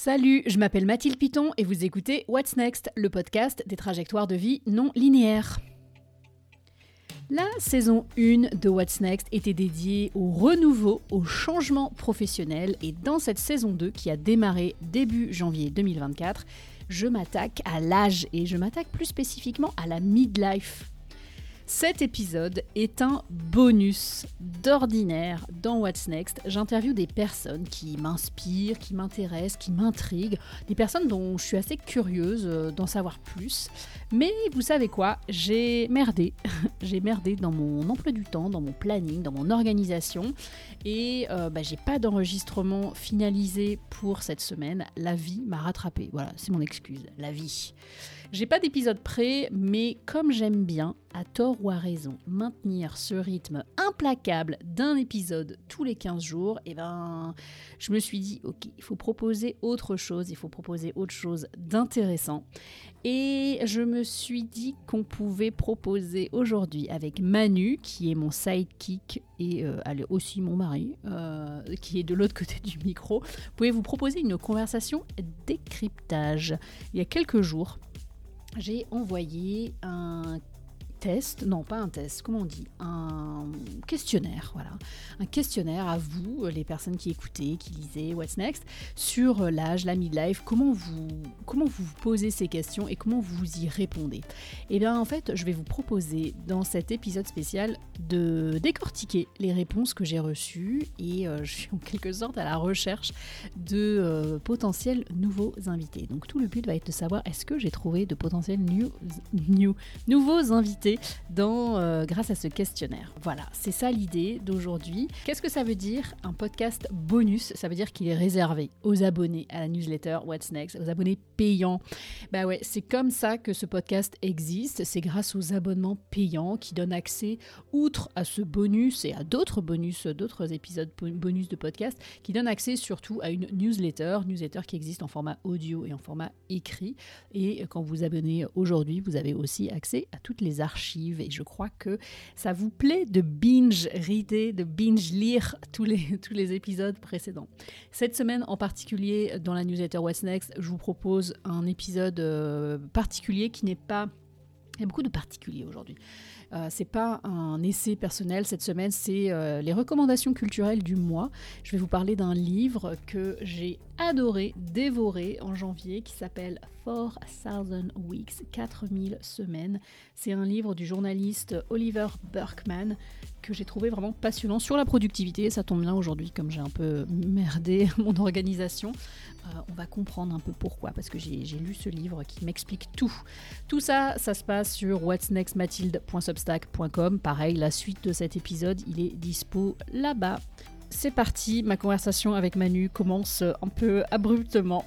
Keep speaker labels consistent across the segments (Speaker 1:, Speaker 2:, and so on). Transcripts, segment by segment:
Speaker 1: Salut, je m'appelle Mathilde Piton et vous écoutez What's Next, le podcast des trajectoires de vie non linéaires. La saison 1 de What's Next était dédiée au renouveau, au changement professionnel et dans cette saison 2 qui a démarré début janvier 2024, je m'attaque à l'âge et je m'attaque plus spécifiquement à la midlife cet épisode est un bonus d'ordinaire dans What's Next. J'interviewe des personnes qui m'inspirent, qui m'intéressent, qui m'intriguent, des personnes dont je suis assez curieuse euh, d'en savoir plus. Mais vous savez quoi J'ai merdé. j'ai merdé dans mon emploi du temps, dans mon planning, dans mon organisation. Et euh, bah, j'ai pas d'enregistrement finalisé pour cette semaine. La vie m'a rattrapé. Voilà, c'est mon excuse. La vie. J'ai pas d'épisode prêt, mais comme j'aime bien, à tort à raison, maintenir ce rythme implacable d'un épisode tous les 15 jours, et eh ben, je me suis dit, ok, il faut proposer autre chose, il faut proposer autre chose d'intéressant. Et je me suis dit qu'on pouvait proposer aujourd'hui avec Manu, qui est mon sidekick et euh, aussi mon mari, euh, qui est de l'autre côté du micro, pouvez vous proposer une conversation décryptage. Il y a quelques jours, j'ai envoyé un test, non pas un test, comment on dit, un questionnaire, voilà, un questionnaire à vous, les personnes qui écoutez, qui lisaient What's Next, sur l'âge, la midlife, comment vous, comment vous posez ces questions et comment vous y répondez. Et eh bien en fait, je vais vous proposer dans cet épisode spécial de décortiquer les réponses que j'ai reçues et euh, je suis en quelque sorte à la recherche de euh, potentiels nouveaux invités. Donc tout le but va être de savoir est-ce que j'ai trouvé de potentiels nouveaux invités? Dans, euh, grâce à ce questionnaire. Voilà, c'est ça l'idée d'aujourd'hui. Qu'est-ce que ça veut dire un podcast bonus? Ça veut dire qu'il est réservé aux abonnés à la newsletter What's Next, aux abonnés payants. Bah ouais, c'est comme ça que ce podcast existe. C'est grâce aux abonnements payants qui donnent accès, outre à ce bonus et à d'autres bonus, d'autres épisodes bonus de podcast, qui donnent accès surtout à une newsletter, newsletter qui existe en format audio et en format écrit. Et quand vous abonnez aujourd'hui, vous avez aussi accès à toutes les archives et je crois que ça vous plaît de binge reader, de binge lire tous les, tous les épisodes précédents. Cette semaine en particulier, dans la newsletter What's Next, je vous propose un épisode euh, particulier qui n'est pas... Il y a beaucoup de particuliers aujourd'hui. Euh, c'est pas un essai personnel cette semaine, c'est euh, les recommandations culturelles du mois. Je vais vous parler d'un livre que j'ai adoré, dévoré en janvier, qui s'appelle 4000 Weeks, 4000 semaines. C'est un livre du journaliste Oliver Burkman que j'ai trouvé vraiment passionnant sur la productivité. Ça tombe bien aujourd'hui, comme j'ai un peu merdé mon organisation. Euh, on va comprendre un peu pourquoi, parce que j'ai lu ce livre qui m'explique tout. Tout ça, ça se passe sur whatsnextmathilde.substack.com. Pareil, la suite de cet épisode, il est dispo là-bas. C'est parti, ma conversation avec Manu commence un peu abruptement.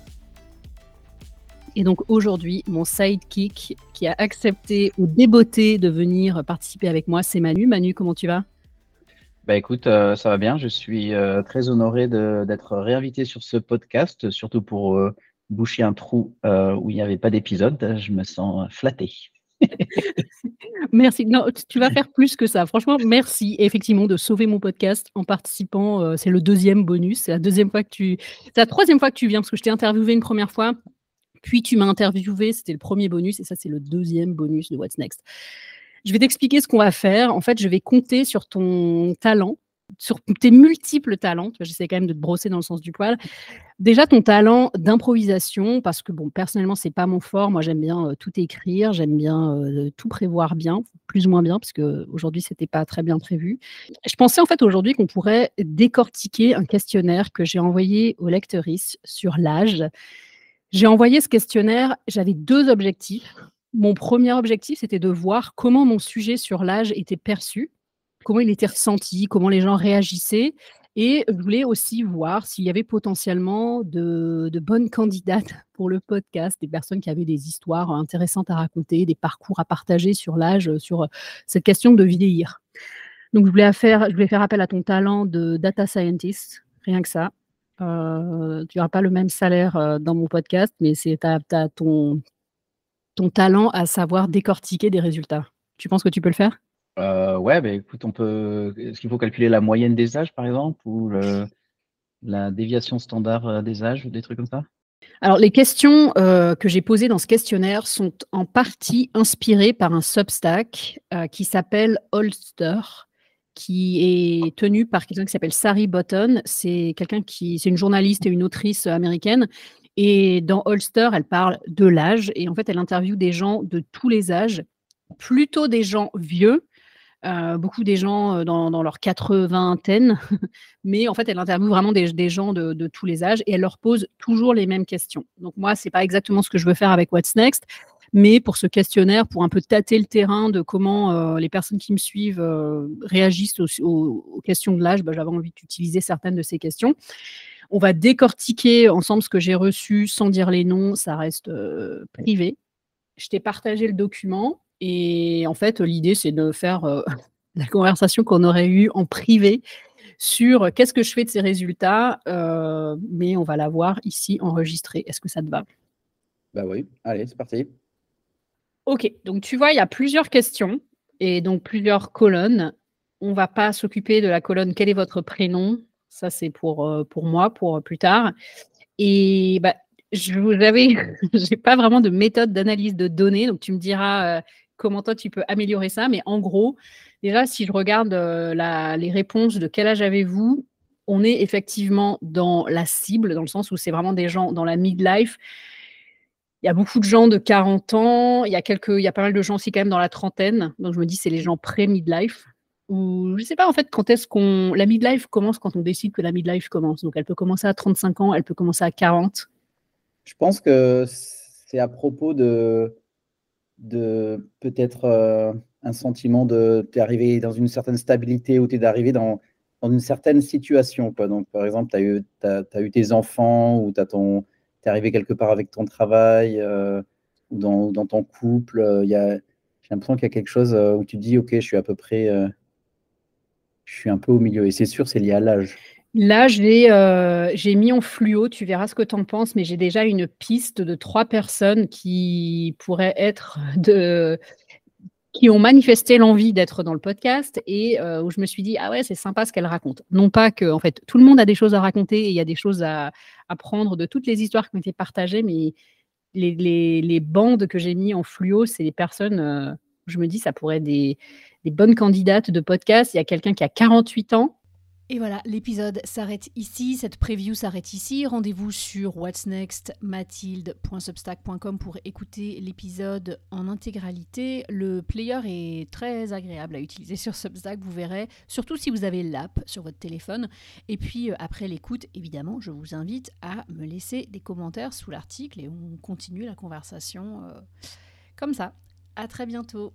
Speaker 1: Et donc aujourd'hui, mon sidekick qui a accepté ou déboté de venir participer avec moi, c'est Manu. Manu, comment tu vas?
Speaker 2: Bah écoute, euh, ça va bien. Je suis euh, très honoré d'être réinvité sur ce podcast, surtout pour euh, boucher un trou où il n'y avait pas d'épisode. Je me sens flatté.
Speaker 1: merci. Non, tu vas faire plus que ça. Franchement, merci effectivement de sauver mon podcast en participant. c'est le deuxième bonus. C'est la deuxième fois que tu. C'est la troisième fois que tu viens parce que je t'ai interviewé une première fois. Puis tu m'as interviewé, c'était le premier bonus, et ça, c'est le deuxième bonus de What's Next. Je vais t'expliquer ce qu'on va faire. En fait, je vais compter sur ton talent, sur tes multiples talents. J'essaie quand même de te brosser dans le sens du poil. Déjà, ton talent d'improvisation, parce que bon, personnellement, c'est pas mon fort. Moi, j'aime bien euh, tout écrire, j'aime bien euh, tout prévoir bien, plus ou moins bien, parce que aujourd'hui, c'était pas très bien prévu. Je pensais en fait aujourd'hui qu'on pourrait décortiquer un questionnaire que j'ai envoyé aux lectrices sur l'âge. J'ai envoyé ce questionnaire. J'avais deux objectifs mon premier objectif, c'était de voir comment mon sujet sur l'âge était perçu, comment il était ressenti, comment les gens réagissaient. Et je voulais aussi voir s'il y avait potentiellement de, bonnes candidates pour le podcast, des personnes qui avaient des histoires intéressantes à raconter, des parcours à partager sur l'âge, sur cette question de vieillir. Donc, je voulais faire, appel à ton talent de data scientist, rien que ça. Euh, tu n'auras pas le même salaire euh, dans mon podcast, mais c'est ton, ton talent à savoir décortiquer des résultats. Tu penses que tu peux le faire?
Speaker 2: Euh, Ouais, bah, écoute, on peut. Est-ce qu'il faut calculer la moyenne des âges, par exemple, ou la déviation standard euh, des âges, ou des trucs comme ça?
Speaker 1: Alors, les questions euh, que j'ai posées dans ce questionnaire sont en partie inspirées par un Substack euh, qui s'appelle Holster, qui est tenu par quelqu'un qui s'appelle Sari Button. C'est quelqu'un qui, c'est une journaliste et une autrice américaine. Et dans Holster, elle parle de l'âge et en fait, elle interviewe des gens de tous les âges, plutôt des gens vieux, euh, beaucoup des gens euh, dans, dans leur quatre-vingtaine, mais en fait, elle interviewe vraiment des, des gens de, de, tous les âges et elle leur pose toujours les mêmes questions. Donc moi, c'est pas exactement ce que je veux faire avec What's Next, mais pour ce questionnaire, pour un peu tâter le terrain de comment euh, les personnes qui me suivent euh, réagissent aux, aux, aux, questions de l'âge, bah, j'avais envie d'utiliser certaines de ces questions. On va décortiquer ensemble ce que j'ai reçu sans dire les noms, ça reste euh, privé. Je t'ai partagé le document. Et en fait, l'idée, c'est de faire la conversation qu'on aurait eue en privé sur qu'est-ce que je fais de ces résultats, mais on va la voir ici enregistrée. Est-ce que ça te va?
Speaker 2: Bah oui, allez, c'est parti.
Speaker 1: Ok, donc tu vois, il y a plusieurs questions et donc plusieurs colonnes. On ne va pas s'occuper de la colonne quel est votre prénom? Ça, c'est pour, euh, moi, pour plus tard. Et bah, je vous pas vraiment de méthode d'analyse de données, donc tu me diras euh, comment toi tu peux améliorer ça. Mais en gros, déjà, si je regarde euh, les réponses de quel âge avez-vous, on est effectivement dans la cible, dans le sens où c'est vraiment des gens dans la midlife. Il y a beaucoup de gens de 40 ans, il y a, quelques, il y a pas mal de gens aussi quand même dans la trentaine. Donc je me dis, c'est les gens pré-midlife. Ou je sais pas en fait quand est-ce qu'on. La midlife commence quand on décide que la midlife commence. Donc elle peut commencer à 35 ans, elle peut commencer à 40.
Speaker 2: Je pense que c'est à propos de, de peut-être euh, un sentiment de tu es arrivé dans une certaine stabilité ou tu es arrivé dans, dans, une certaine situation. Quoi. Donc, par exemple, tu as, eu, as, as eu tes enfants ou tu es arrivé quelque part avec ton travail euh, ou dans, dans, ton couple. Euh, J'ai l'impression qu'il y a quelque chose euh, où tu dis, OK, je suis à peu près, euh, je suis un peu au milieu. Et c'est sûr, c'est lié à l'âge.
Speaker 1: Là, j'ai euh, mis en fluo, tu verras ce que tu en penses, mais j'ai déjà une piste de trois personnes qui pourraient être de qui ont manifesté l'envie d'être dans le podcast et euh, où je me suis dit ah ouais c'est sympa ce qu'elle raconte. Non pas que en fait tout le monde a des choses à raconter et il y a des choses à apprendre de toutes les histoires qui ont été partagées, mais les, bandes que j'ai mis en fluo, c'est des personnes, euh, je me dis ça pourrait être des bonnes candidates de podcast. Il y a quelqu'un qui a 48 ans
Speaker 3: et voilà, l'épisode s'arrête ici, cette preview s'arrête ici. Rendez-vous sur whatsnextmathilde.substack.com pour écouter l'épisode en intégralité. Le player est très agréable à utiliser sur Substack, vous verrez, surtout si vous avez l'app sur votre téléphone. Et puis euh, après l'écoute, évidemment, je vous invite à me laisser des commentaires sous l'article et on continue la conversation euh, comme ça. À très bientôt.